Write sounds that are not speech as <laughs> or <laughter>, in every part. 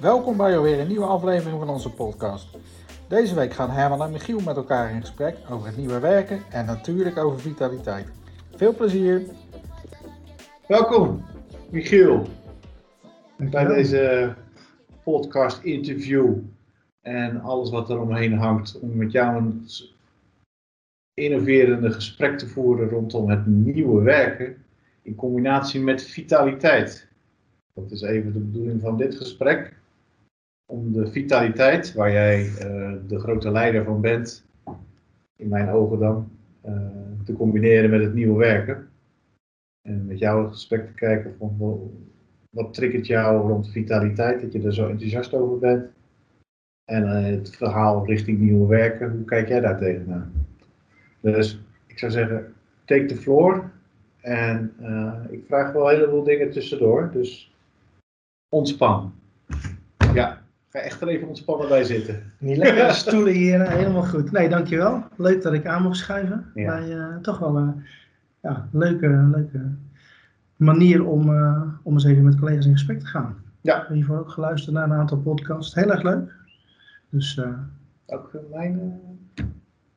Welkom bij alweer een nieuwe aflevering van onze podcast. Deze week gaan Herman en Michiel met elkaar in gesprek over het nieuwe werken en natuurlijk over vitaliteit. Veel plezier! Welkom, Michiel, bij deze podcast interview en alles wat er omheen hangt om met jou een innoverende gesprek te voeren rondom het nieuwe werken in combinatie met vitaliteit. Dat is even de bedoeling van dit gesprek. Om de vitaliteit, waar jij uh, de grote leider van bent, in mijn ogen dan, uh, te combineren met het nieuwe werken. En met jou het gesprek te kijken van wat triggert jou rond vitaliteit, dat je er zo enthousiast over bent. En uh, het verhaal richting nieuwe werken, hoe kijk jij daar tegenaan? Dus ik zou zeggen, take the floor. En ik vraag wel een heleboel dingen tussendoor, dus ontspan. Ja, ga echt er even ontspannen bij zitten. Die lekkere stoelen hier, helemaal goed. Nee, dankjewel. Leuk dat ik aan mocht schuiven. Ja. Bij uh, toch wel een ja, leuke, leuke manier om, uh, om eens even met collega's in gesprek te gaan. Ja. Hiervoor ook geluisterd naar een aantal podcasts. Heel erg leuk. Dus, uh, ook mijn.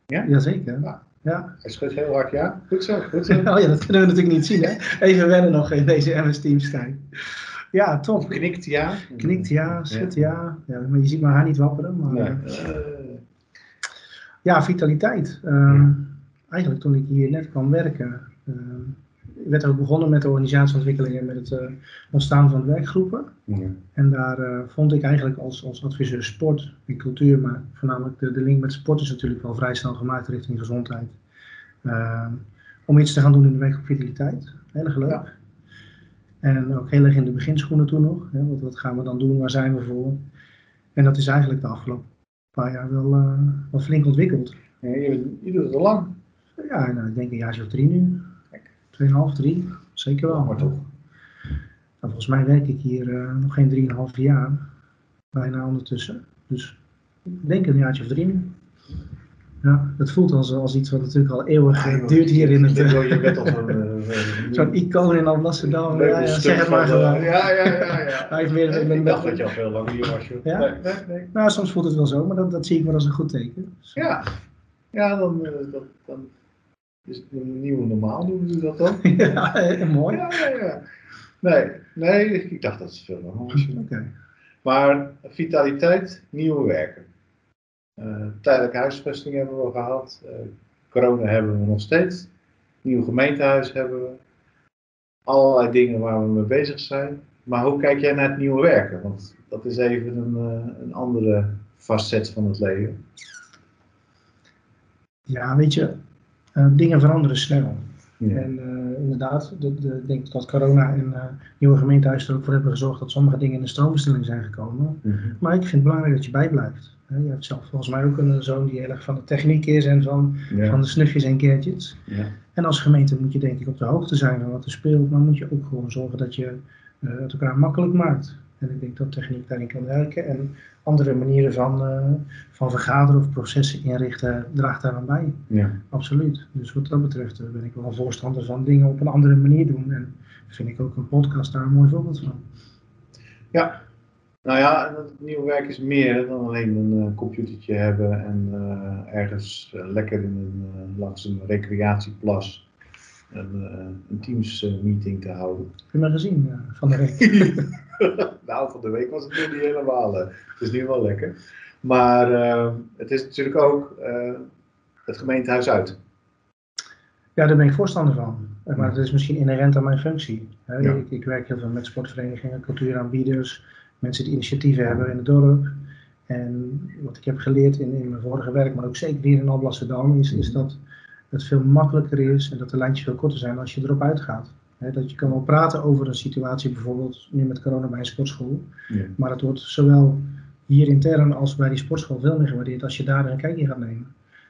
Ja? Jazeker. Ja. Ja. Hij schudt heel hard ja. Goed zo, goed zo. <laughs> oh ja, dat kunnen we natuurlijk niet zien hè. Even wennen nog in deze MS Teams tijd. Ja, top. Knikt ja. Knikt ja, schudt ja. ja. Maar je ziet mijn haar niet wapperen. Maar, nee. uh, ja, vitaliteit. Ja. Eigenlijk toen ik hier net kwam werken, uh, werd ook begonnen met de organisatieontwikkeling en met het uh, ontstaan van werkgroepen. Ja. En daar vond ik eigenlijk als, als adviseur sport en cultuur, maar voornamelijk de, de link met sport is natuurlijk wel vrij snel gemaakt richting gezondheid. Uh, om iets te gaan doen in de werkgroep vitaliteit. Heel erg leuk. En ook heel erg in de beginschoenen toen nog. Hè, wat, wat gaan we dan doen? Waar zijn we voor? En dat is eigenlijk de afgelopen paar jaar wel, uh, wel flink ontwikkeld. Ja, je, je doet het al lang. Ja, nou, ik denk een jaar of drie nu. Tweeënhalf, drie, zeker wel. Maar toch? Nou, volgens mij werk ik hier uh, nog geen drieënhalf jaar, bijna ondertussen. Dus ik denk een jaartje of drie nu. Ja, dat voelt als, als iets wat natuurlijk al eeuwig ja, duurt hier in het... Je <laughs> bent al zo'n... Uh, zo'n icoon in Amsterdam. Ja, ja, zeg het maar gewoon. Ja, ja, ja. ja. <laughs> Heeft meer, ik met, dacht dat je al veel langer hier was. Ja? Nee, nee, nee. Nou, soms voelt het wel zo, maar dat, dat zie ik wel als een goed teken. Ja, ja dan, dat, dan is het een nieuwe normaal, noemen ze dat dan? <laughs> ja, mooi. Ja, ja, ja. Nee, nee, ik dacht dat het veel normaal was. Oké. Okay. Maar vitaliteit, nieuwe werken. Uh, tijdelijke huisvesting hebben we gehad. Uh, corona hebben we nog steeds. Nieuw gemeentehuis hebben we. Allerlei dingen waar we mee bezig zijn. Maar hoe kijk jij naar het nieuwe werken? Want dat is even een, uh, een andere facet van het leven. Ja, weet je, uh, dingen veranderen snel. Ja. En uh, inderdaad, de, de, ik denk dat corona en uh, nieuwe gemeentehuis er ook voor hebben gezorgd dat sommige dingen in de stroombestelling zijn gekomen. Mm -hmm. Maar ik vind het belangrijk dat je bijblijft. Je hebt zelf volgens mij ook een zoon die heel erg van de techniek is en van, ja. van de snufjes en gadgets. Ja. En als gemeente moet je denk ik op de hoogte zijn van wat er speelt, maar moet je ook gewoon zorgen dat je het elkaar makkelijk maakt. En ik denk dat techniek daarin kan werken. En andere manieren van, uh, van vergaderen of processen inrichten draagt daar aan bij. Ja. Absoluut. Dus wat dat betreft uh, ben ik wel voorstander van dingen op een andere manier doen. En vind ik ook een podcast daar een mooi voorbeeld van. Ja. Nou ja, het nieuwe werk is meer dan alleen een uh, computertje hebben en ergens lekker in een, langs een recreatieplas een, een Teams meeting te houden. Heb je maar gezien van de week? <laughs> nou, van de week was het nog niet helemaal. Uh, het is nu wel lekker. Maar uh, het is natuurlijk ook uh, het gemeentehuis uit. Ja, daar ben ik voorstander van. Maar dat is misschien inherent aan mijn functie. Hè? Ja. Ik, ik, werk heel veel met sportverenigingen, cultuuraanbieders, mensen die initiatieven hebben in het dorp. En wat ik heb geleerd in, in mijn vorige werk, maar ook zeker hier in Alblasserdam, is, is dat het veel makkelijker is en dat de lijntjes veel korter zijn als je erop uitgaat. He, dat je kan wel praten over een situatie, bijvoorbeeld nu met corona bij een sportschool. Ja. Maar het wordt zowel hier intern als bij die sportschool veel meer gewaardeerd als je daar een kijkje gaat nemen.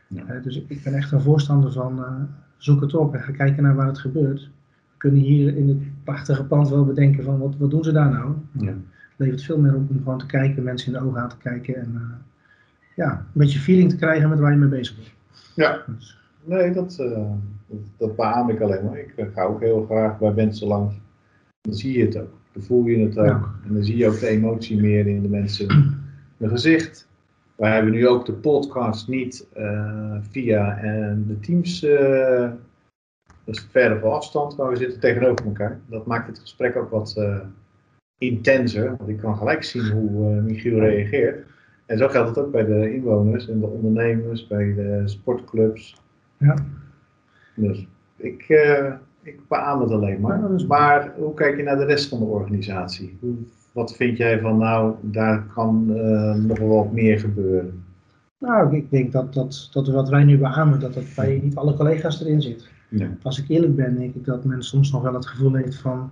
Ja. He, dus ik ben echt een voorstander van uh, zoek het op en ga kijken naar waar het gebeurt. We kunnen hier in het prachtige pand wel bedenken van wat, wat doen ze daar nou? Ja. Het levert veel meer op om gewoon te kijken, mensen in de ogen aan te kijken en uh, ja, een beetje feeling te krijgen met waar je mee bezig bent. Ja. Dus. Nee, dat, uh, dat, dat beaam ik alleen maar. Ik ga ook heel graag bij mensen langs. Dan zie je het ook. Dan voel je het ook. Ja. En dan zie je ook de emotie meer in de mensen hun gezicht. Wij hebben nu ook de podcast niet eh, via en de Teams, eh dus verder van afstand, maar we zitten tegenover elkaar. Dat maakt het gesprek ook wat eh, intenser, want ik kan gelijk zien hoe eh, Michiel reageert. En zo geldt het ook bij de inwoners en de ondernemers, bij de sportclubs. Ja. Dus ik, eh, ik beaam het alleen maar. Maar hoe kijk je naar de rest van de organisatie? Wat vind jij van, nou, daar kan eh, nog wel wat meer gebeuren? Nou, ik denk dat, dat, dat wat wij nu beamen, dat dat bij niet alle collega's erin zit. Ja. Als ik eerlijk ben, denk ik dat men soms nog wel het gevoel heeft van,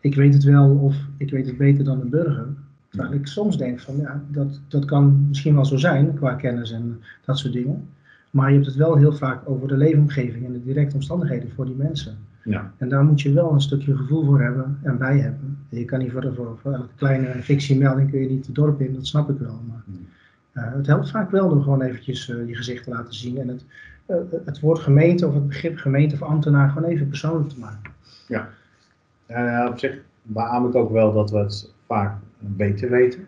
ik weet het wel of ik weet het beter dan de burger. Terwijl ik soms denk van, ja, dat, dat kan misschien wel zo zijn qua kennis en dat soort dingen. Maar je hebt het wel heel vaak over de leefomgeving en de directe omstandigheden voor die mensen. Ja. En daar moet je wel een stukje gevoel voor hebben en bij hebben. En je kan niet voor, voor, voor elke kleine fictiemelding kun je niet het dorp in, dat snap ik wel. Maar Hmm. eh, het helpt vaak wel door gewoon eventjes eh, je gezicht te laten zien en het, eh, het woord gemeente of het begrip gemeente of ambtenaar gewoon even persoonlijk te maken. Ja, ja, op zich beaam ik ook wel dat we het vaak beter weten.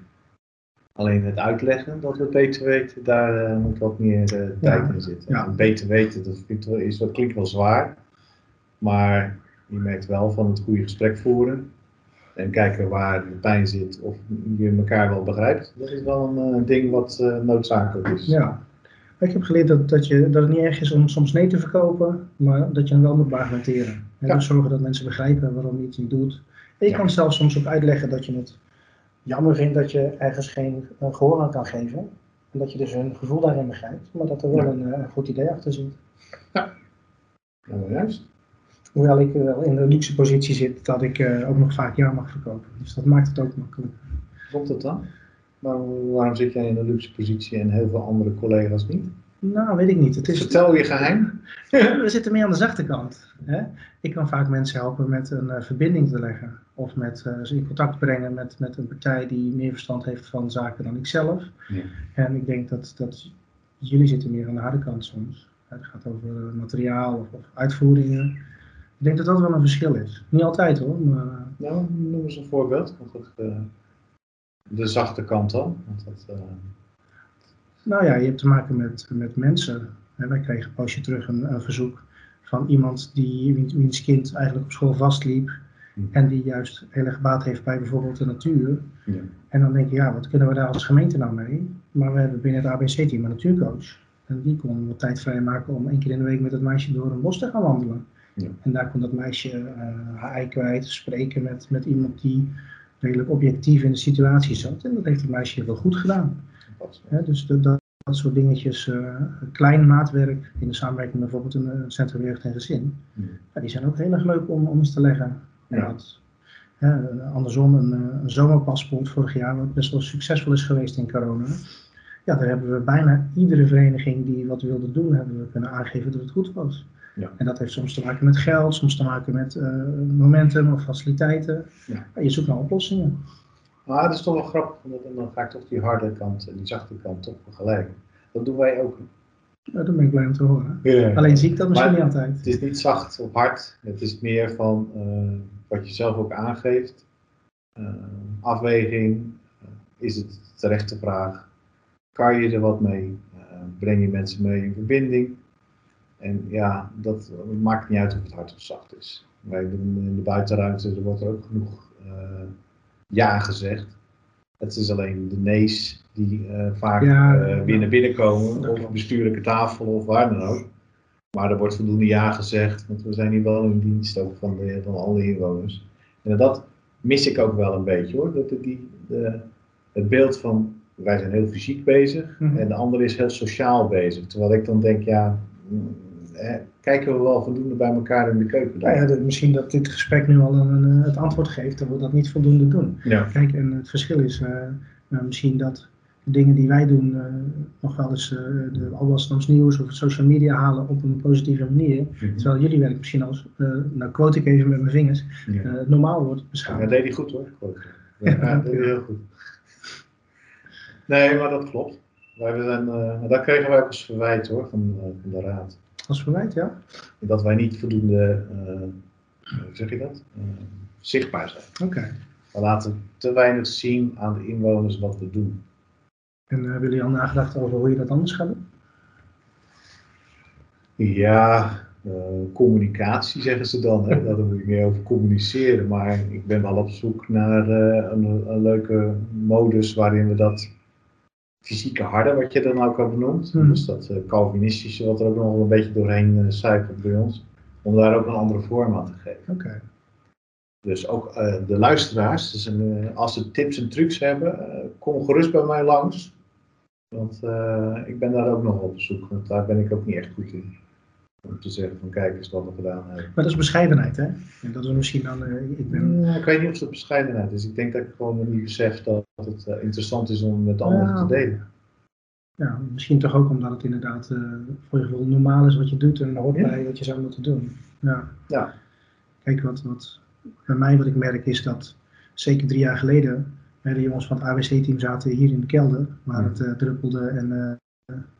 Alleen het uitleggen dat we het beter weten, daar eh, moet wat meer eh, tijd Ja. in zitten. Ja. En beter weten, dat, ik wel, is, dat klinkt wel zwaar. Maar je merkt wel van het goede gesprek voeren. En kijken waar de pijn zit of je elkaar wel begrijpt. Dat is wel een eh, ding wat noodzakelijk is. Ja. Ik heb geleerd dat, dat, je, dat het niet erg is om soms nee te verkopen, maar dat je hem wel moet argumenteren. En Ja. dus zorgen dat mensen begrijpen waarom je iets niet doet. Ja. kan zelfs soms ook uitleggen dat je het jammer vindt dat je ergens geen eh, gehoor aan kan geven. En dat je dus hun gevoel daarin begrijpt, maar dat er wel Ja. een, eh, een goed idee achter zit. Nou, juist. Hoewel ik wel in de luxe positie zit dat ik eh, ook nog vaak ja mag verkopen. Dus dat maakt het ook makkelijk. Klopt dat dan? Maar waarom zit jij in een luxe positie en heel veel andere collega's niet? Nou, weet ik niet. Het is, Vertel je geheim. <laughs> We zitten meer aan de zachte kant. Hè? Ik kan vaak mensen helpen met een eh, verbinding te leggen. Of met eh, ze in contact brengen met, met een partij die meer verstand heeft van zaken dan ik zelf. Ja. En ik denk dat, dat jullie zitten meer aan de harde kant soms. Het gaat over materiaal of, of uitvoeringen. Ik denk dat dat wel een verschil is. Niet altijd hoor, maar Nou, noem eens een voorbeeld. Want dat, de zachte kant dan. Want dat, Nou ja, je hebt te maken met, met mensen. En wij kregen een poosje terug een, een verzoek van iemand die, wie- wiens kind eigenlijk op school vastliep. Hmm. En die juist heel erg baat heeft bij bijvoorbeeld de natuur. ja. En dan denk je, ja, wat kunnen we daar als gemeente nou mee? Maar we hebben binnen het ABC-team een natuurcoach. En die kon wat tijd vrijmaken om één keer in de week met het meisje door een bos te gaan wandelen. Ja. En daar kon dat meisje eh, haar ei kwijt, spreken met, met iemand die redelijk objectief in de situatie zat. En dat heeft het meisje wel goed gedaan. Hè, dus dat, dat, dat soort dingetjes, eh, klein maatwerk in de samenwerking met bijvoorbeeld een, een Centrum Jeugd en Gezin, Ja. ja, die zijn ook heel erg leuk om, om eens te leggen. En Ja. hè, andersom, een, eh, een zomerpaspoort vorig jaar, wat best wel succesvol is geweest in corona. Ja, daar hebben we bijna iedere vereniging die wat wilde doen, hebben we kunnen aangeven dat het goed was. Ja. En dat heeft soms te maken met geld, soms te maken met eh, momentum of faciliteiten. Ja, je zoekt naar oplossingen. Maar het is toch wel grappig, want dan- ga ik toch die harde kant en die zachte kant toch begeleiden. Dat doen wij ook. Ja, daar ben ik blij om te horen. Alleen zie ik dat misschien Maar- niet altijd. Het is niet zacht of hard. Het is meer van eh, wat je zelf ook aangeeft. Eh, afweging. Eh, is het de terechte vraag? Kan je er wat mee? Breng je mensen mee in verbinding? En ja, dat maakt niet uit of het hard of zacht is. Wij doen in de buitenruimte, er wordt er ook genoeg ja gezegd. Het is alleen de nee's die eh, vaak Ja, eh, weer naar binnen komen, of bestuurlijke tafel of waar dan ook. Maar er wordt voldoende ja gezegd, want we zijn hier wel in dienst ook van, de, van alle inwoners. En dat mis ik ook wel een beetje hoor. Dat die, de, het beeld van wij zijn heel fysiek bezig Mhm. en de ander is heel sociaal bezig. Terwijl ik dan denk, ja, eh, kijken we wel voldoende bij elkaar in de keuken. Nou ja, misschien dat dit gesprek nu al een, een, het antwoord geeft dat we dat niet voldoende doen. ja. Kijk, en het verschil is eh, eh, misschien dat de dingen die wij doen eh, nog wel eens eh de Alblasserdams nieuws of social media halen op een positieve manier. Mhm. Terwijl jullie werk misschien als, nou quote ik even met mijn vingers, Ja. normaal wordt Ja, beschouwd. dat deed hij goed hoor. Ja, <laughs> ja, dat deed hij heel goed. Nee, maar dat klopt. Wij zijn, dat kregen wij ook als verwijt hoor, van, van de raad. Ja? Dat wij niet voldoende, eh, hoe zeg je dat, Eh, zichtbaar zijn. Oké. We laten te weinig zien aan de inwoners wat we doen. En hebben jullie al nagedacht over hoe je dat anders gaat doen? Ja, uh, communicatie zeggen ze dan. Hè? <laughs> Daar moet je meer over communiceren. Maar ik ben wel op zoek naar uh, een, een, leuke modus waarin we dat fysieke harde, wat je dan ook al benoemt. Mm. Dus dat uh, Calvinistische, wat er ook nog een beetje doorheen uh, cijfert bij ons. Om daar ook een andere vorm aan te geven. Okay. Dus ook uh, de luisteraars, dus een, als ze tips en trucs hebben, kom gerust bij mij langs. Want ik ben daar ook nog op zoek, want daar ben ik ook niet echt goed in. Om te zeggen van kijk eens wat we gedaan hebben. Maar dat is bescheidenheid hè? En dat is misschien dan, ik ben... Ja, ik weet niet of het bescheidenheid is. Ik denk dat ik gewoon niet besef dat het interessant is om met anderen ja. te delen. Ja, misschien toch ook omdat het inderdaad uh, voor je gevoel normaal is wat je doet en hoort ja. bij wat je zou moeten doen. Ja. ja. Kijk, wat, wat bij mij wat ik merk is dat zeker drie jaar geleden de jongens van het ABC-team zaten hier in de kelder, waar het druppelde en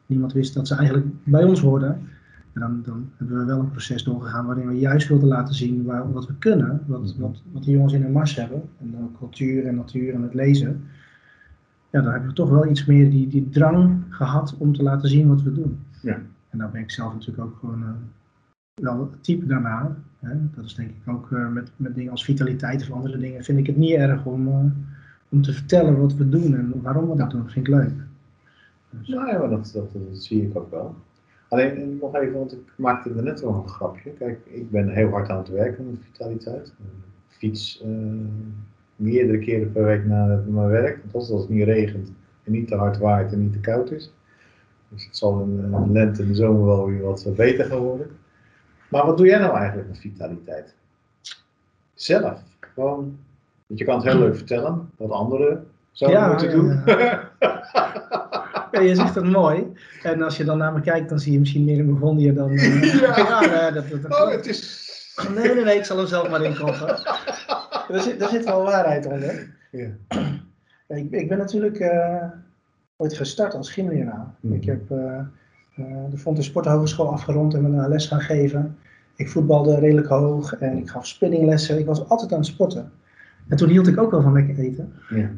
niemand wist dat ze eigenlijk bij ons hoorden. En dan, dan hebben we wel een proces doorgegaan waarin we juist wilden laten zien waar, wat we kunnen, wat, wat, wat die jongens in hun mars hebben. En de cultuur en natuur en het lezen ja, dan hebben we toch wel iets meer die, die drang gehad om te laten zien wat we doen. Ja. En daar ben ik zelf natuurlijk ook gewoon uh, wel type daarna. Hè. Dat is denk ik ook uh, met, met dingen als vitaliteit of andere dingen, vind ik het niet erg om, uh, om te vertellen wat we doen en waarom we dat doen. Dat vind ik leuk. Dus. Nou ja, dat, dat, dat, zie ik ook wel. Alleen nog even, want ik maakte er net wel een grapje. Kijk, ik ben heel hard aan het werken met vitaliteit. Fiets meerdere keren per week naar mijn werk. Want als het niet regent en niet te hard waait en niet te koud is. Dus het zal in de lente en de zomer wel weer wat beter gaan worden. Maar wat doe jij nou eigenlijk met vitaliteit? Zelf. Gewoon. Want je kan het heel leuk vertellen wat anderen zouden ja, moeten doen. Ja. <laughs> ja, je zegt het mooi. En als je dan naar me kijkt, dan zie je misschien meer een begondier dan. Uh, ja, ja dat, dat, dat, oh, het is. Nee, nee, nee, ik zal hem zelf maar inkoppen. Daar zit, daar zit wel waarheid onder. Ja. Ik, ik ben natuurlijk uh, ooit gestart als gymleraar. Mhm. Ik heb uh, de Fonte Sporthogeschool afgerond en me een les gaan geven. Ik voetbalde redelijk hoog en ik gaf spinninglessen. Ik was altijd aan het sporten. En toen hield ik ook wel van lekker eten. Ja.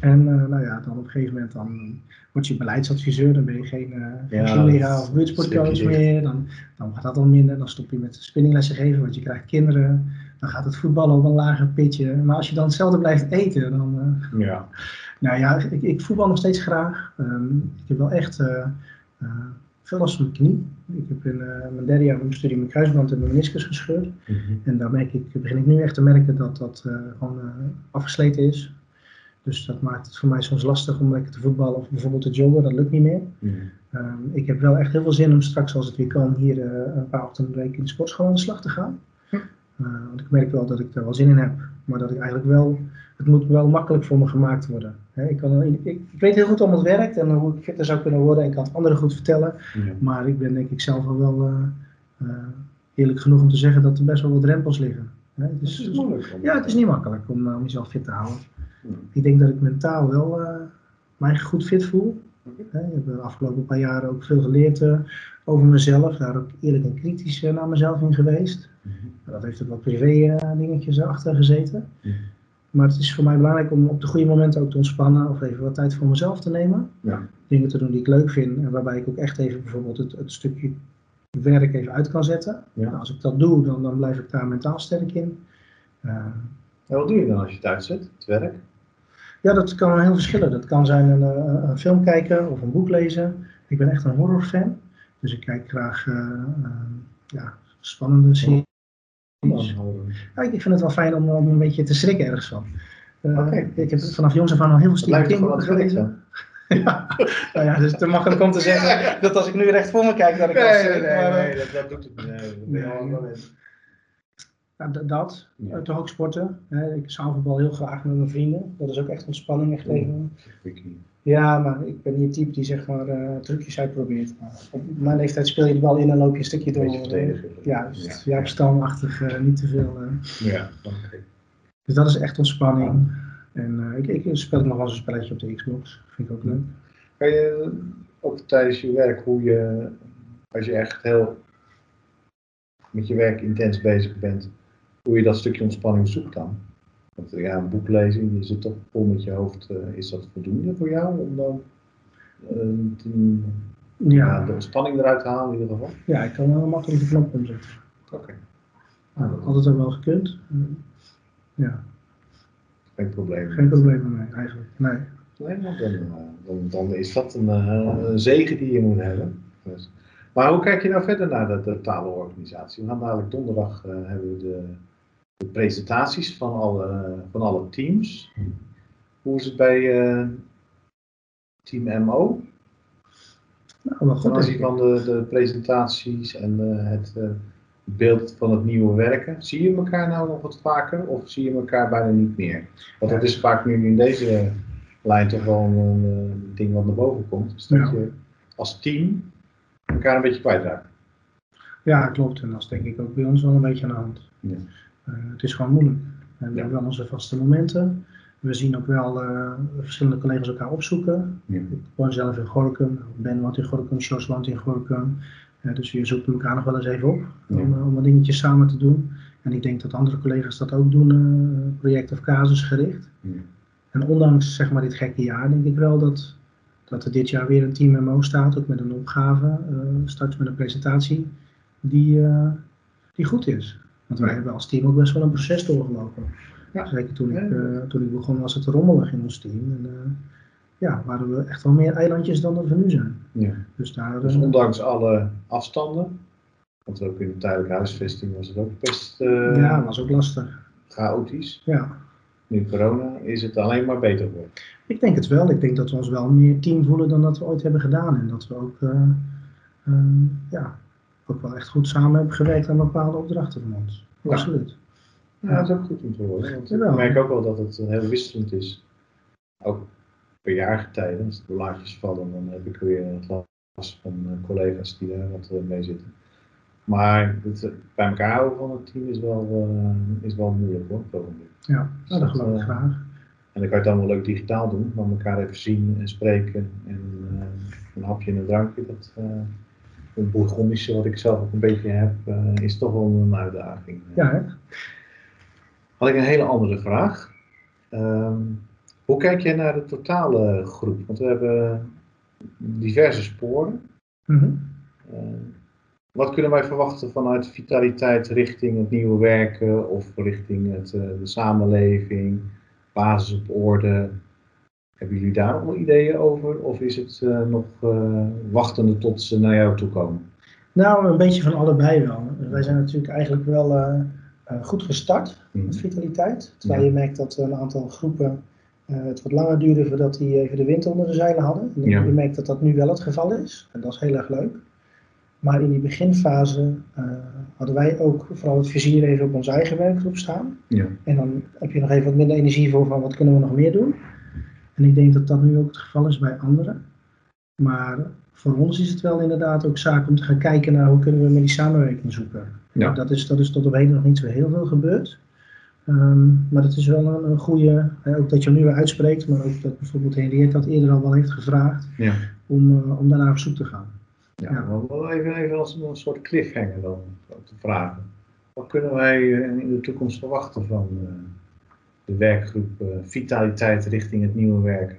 En uh, nou ja, dan op een gegeven moment dan word je beleidsadviseur, dan ben je geen, uh, geen Ja, of buurtsportcoach meer. Dan, dan gaat dat al minder, dan stop je met spinninglessen geven, want je krijgt kinderen. Dan gaat het voetballen op een lager pitje. Maar als je dan hetzelfde blijft eten, dan... uh, Ja. nou ja, ik, ik voetbal nog steeds graag. Ehm, ik heb wel echt eh, eh, veel last van mijn knie. Ik heb in eh, mijn derde jaar van mijn studie mijn kruisband en mijn meniscus gescheurd. Mhm. En daar merk ik, begin ik nu echt te merken dat dat eh, gewoon eh, afgesleten is. Dus dat maakt het voor mij soms lastig om lekker te voetballen of bijvoorbeeld te joggen. Dat lukt niet meer. Ehm, ik heb wel echt heel veel zin om straks, als het weer kan, hier eh, een paar ochtenden week in de sportschool aan de slag te gaan. Eh, want ik merk wel dat ik daar wel zin in heb. Maar dat ik eigenlijk wel, het moet wel makkelijk voor me gemaakt worden. Ik, kan, ik, ik weet heel goed om het werkt en hoe ik fitter zou kunnen worden. En ik kan het anderen goed vertellen. Maar ik ben denk ik zelf al wel eh, eerlijk genoeg om te zeggen dat er best wel wat drempels liggen. Het is, Het is moeilijk. ja, het is niet makkelijk om, om jezelf fit te houden. Ik denk dat ik mentaal wel eh mij goed fit voel. Oké. Hè, Ik heb de afgelopen paar jaren ook veel geleerd eh, over mezelf. Daar ook eerlijk en kritisch eh, naar mezelf in geweest. Mhm. Dat heeft ook wat privé eh, dingetjes achter gezeten. Mhm. Maar het is voor mij belangrijk om op de goede momenten ook te ontspannen of even wat tijd voor mezelf te nemen. Ja. Dingen te doen die ik leuk vind en waarbij ik ook echt even bijvoorbeeld het, het stukje werk even uit kan zetten. Ja. Nou, als ik dat doe, dan, dan blijf ik daar mentaal sterk in. Eh, En wat doe je dan als je het uitzet? Het werk? Ja, dat kan heel verschillen. Dat kan zijn een, eh, een film kijken of een boek lezen. Ik ben echt een horrorfan. Dus ik kijk graag eh, eh, ja, spannende series. Ja, ik vind het wel fijn om, om een beetje te schrikken ergens van. Oké. Ik heb vanaf jongs af aan al heel veel Het Stephen King gelezen. <laughs> ja, nou ja, dus te makkelijk om te zeggen <laughs> dat als ik nu recht voor me kijk, dat ik al schrik. maar, eh, dat, dat doet het niet. Nee, dat ben je Nee. allemaal wel in. ja, d- dat, Ja. Eh, toch ook sporten. Hè. Ik zaalvoetbal heel graag met mijn vrienden. Dat is ook echt ontspanning, echt even. Ik niet. Ja, maar ik ben niet het type die zeg maar eh, trucjes uitprobeert. Maar op mijn leeftijd speel je de bal in en loop je een stukje door. Beetje verdedigen. Ja, dus Ja. stamachtig, eh, niet te veel. eh. Ja, oké. Dus dat is echt ontspanning. En eh, ik, ik speel nog wel eens een spelletje op de Xbox. Vind ik ook leuk. Kan je ook tijdens je werk, hoe je, als je echt heel met je werk intens bezig bent, hoe je dat stukje ontspanning zoekt dan? Want ja, een boek lezen, je zit toch vol met je hoofd. is dat voldoende voor jou om dan te, ja. de ontspanning eruit te halen in ieder geval? Ja, ik kan wel makkelijk de knop omzetten. Oké. Nou, altijd ook wel gekund. Ja. Geen probleem. Geen probleem mee, eigenlijk. Nee. Nee, dan, dan, dan, is dat een, een, zegen die je moet hebben. Dus. Maar hoe kijk je nou verder naar de, totale organisatie? We gaan dadelijk donderdag uh, hebben we de, de, presentaties van alle, van alle teams. Hoe is het bij uh, Team MO? Nou, wel goed. Ten aanzien van de, de presentaties en uh, het beeld van het nieuwe werken. Zie je elkaar nou nog wat vaker of zie je elkaar bijna niet meer? Want dat is vaak nu in deze lijn toch wel een, ding wat naar boven komt. Dus dat je als team elkaar een beetje kwijtraken. Ja, klopt. En dat is denk ik ook bij ons wel een beetje aan de hand. Ja. Uh, het is gewoon moeilijk. we hebben wel onze vaste momenten. We zien ook wel uh, verschillende collega's elkaar opzoeken. Ja. Ik woon zelf in Gorkum, Ben woont in Gorkum, Jos woont in Gorkum. Uh, dus je zoekt elkaar nog wel eens even op om, om wat dingetjes samen te doen. En ik denk dat andere collega's dat ook doen, project of casusgericht. En ondanks zeg maar, dit gekke jaar denk ik wel dat dat er dit jaar weer een team MO staat, ook met een opgave, straks met een presentatie, die, die goed is. Want wij hebben als team ook best wel een proces doorgelopen. Ja. Zeker toen ik, uh, toen ik begon was het rommelig in ons team. En, ja, waren we echt wel meer eilandjes dan dat we nu zijn. Ja. Dus, daar, dus ondanks alle afstanden, want ook in de tijdelijke huisvesting was het ook best... ja, was ook lastig. Chaotisch. Ja. Nu corona is het alleen maar beter geworden. Ik denk het wel. Ik denk dat we ons wel meer team voelen dan dat we ooit hebben gedaan. En dat we ook, uh, uh, ja, ook wel echt goed samen hebben gewerkt aan bepaalde opdrachten van ons. Ja. Absoluut. Ja, dat is ook goed om te horen. Want ik merk ook wel dat het heel wisselend is. Ook per jaargetijden, als de blaadjes vallen, dan heb ik weer het last van uh, collega's die daar wat mee zitten. Maar het, bij elkaar houden van het team is wel, is wel moeilijk hoor. Ja, dus dat geloof ik graag. En dan kan je het allemaal leuk digitaal doen, maar elkaar even zien en spreken en uh, een hapje en een drankje. Dat, een bourgondische, wat ik zelf ook een beetje heb, uh, is toch wel een uitdaging. Ja, hè? Had ik een hele andere vraag. Um, hoe kijk jij naar de totale groep? Want we hebben diverse sporen. Mm -hmm. wat kunnen wij verwachten vanuit vitaliteit richting het nieuwe werken of richting het, de samenleving? basis op orde. Hebben jullie daar al ideeën over? Of is het uh, nog uh, wachtende tot ze naar jou toe komen? Nou, een beetje van allebei wel. Wij zijn natuurlijk eigenlijk wel uh, goed gestart mm. met vitaliteit. Terwijl ja. je merkt dat een aantal groepen het wat langer duurde voordat die even de wind onder de zeilen hadden. En ja. Je merkt dat dat nu wel het geval is. En dat is heel erg leuk. Maar in die beginfase hadden wij ook vooral het vizier even op onze eigen werkgroep staan. Ja. En dan heb je nog even wat minder energie voor van wat kunnen we nog meer doen. En ik denk dat dat nu ook het geval is bij anderen. Maar voor ons is het wel inderdaad ook zaak om te gaan kijken naar hoe kunnen we met die samenwerking zoeken. Ja. Dat, is, dat is tot op heden nog niet zo heel veel gebeurd. Um, maar het is wel een, een goede, ook dat je hem nu weer uitspreekt, maar ook dat bijvoorbeeld Henriette dat eerder al wel heeft gevraagd, ja. om, uh, om daarnaar op zoek te gaan. Ja, ja. wel even, even als een soort cliffhanger dan te vragen. Wat kunnen wij eh, in de toekomst verwachten van uh, de werkgroep uh, Vitaliteit richting het nieuwe werken?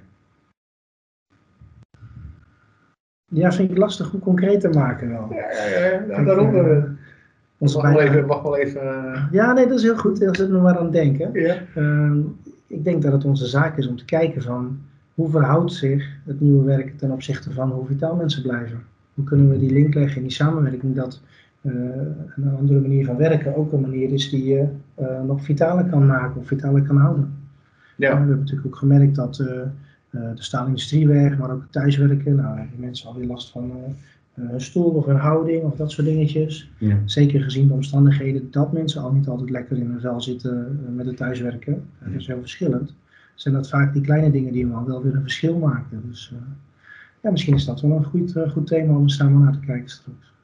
Ja, vind ik lastig om concreet te maken wel. Ja, ja, ja. ja daarom. Uh, Wacht wel even. Wel even Ja, nee, dat is heel goed. Daar zit we maar aan denken. Ja. Ehm, ik denk dat het onze zaak is om te kijken van hoe verhoudt zich het nieuwe werken ten opzichte van hoe vitaal mensen blijven. Hoe kunnen we die link leggen in die samenwerking dat een andere manier van werken ook een manier is die je uh, nog vitaler kan maken of vitaler kan houden. Ja. we hebben natuurlijk ook gemerkt dat uh, de staalindustrieweg, maar ook het thuiswerken, nou hebben mensen alweer last van hun stoel of hun houding of dat soort dingetjes. Ja. Zeker gezien de omstandigheden dat mensen al niet altijd lekker in hun vel zitten met het thuiswerken. Dat is heel verschillend. Zijn dat vaak die kleine dingen die wel weer een verschil maken. Dus ja, misschien is dat wel een goed, goed thema om samen naar te kijken straks.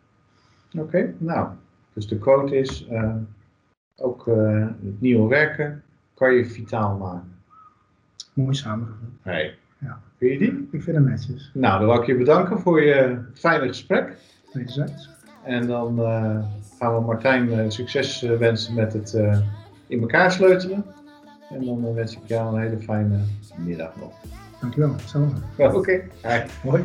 Oké, nou, dus de quote is, uh, ook uh, het nieuwe werken kan je vitaal maken. Mooi samengevat. Hey. Ja. Vind je die? Ik vind hem netjes. Nou, dan wil ik je bedanken voor je fijne gesprek. Wederzijds. En dan gaan we Martijn succes wensen met het in elkaar sleutelen. En dan wens ik jou een hele fijne middag nog. Dankjewel. Zo. <laughs> Oké. Hoi.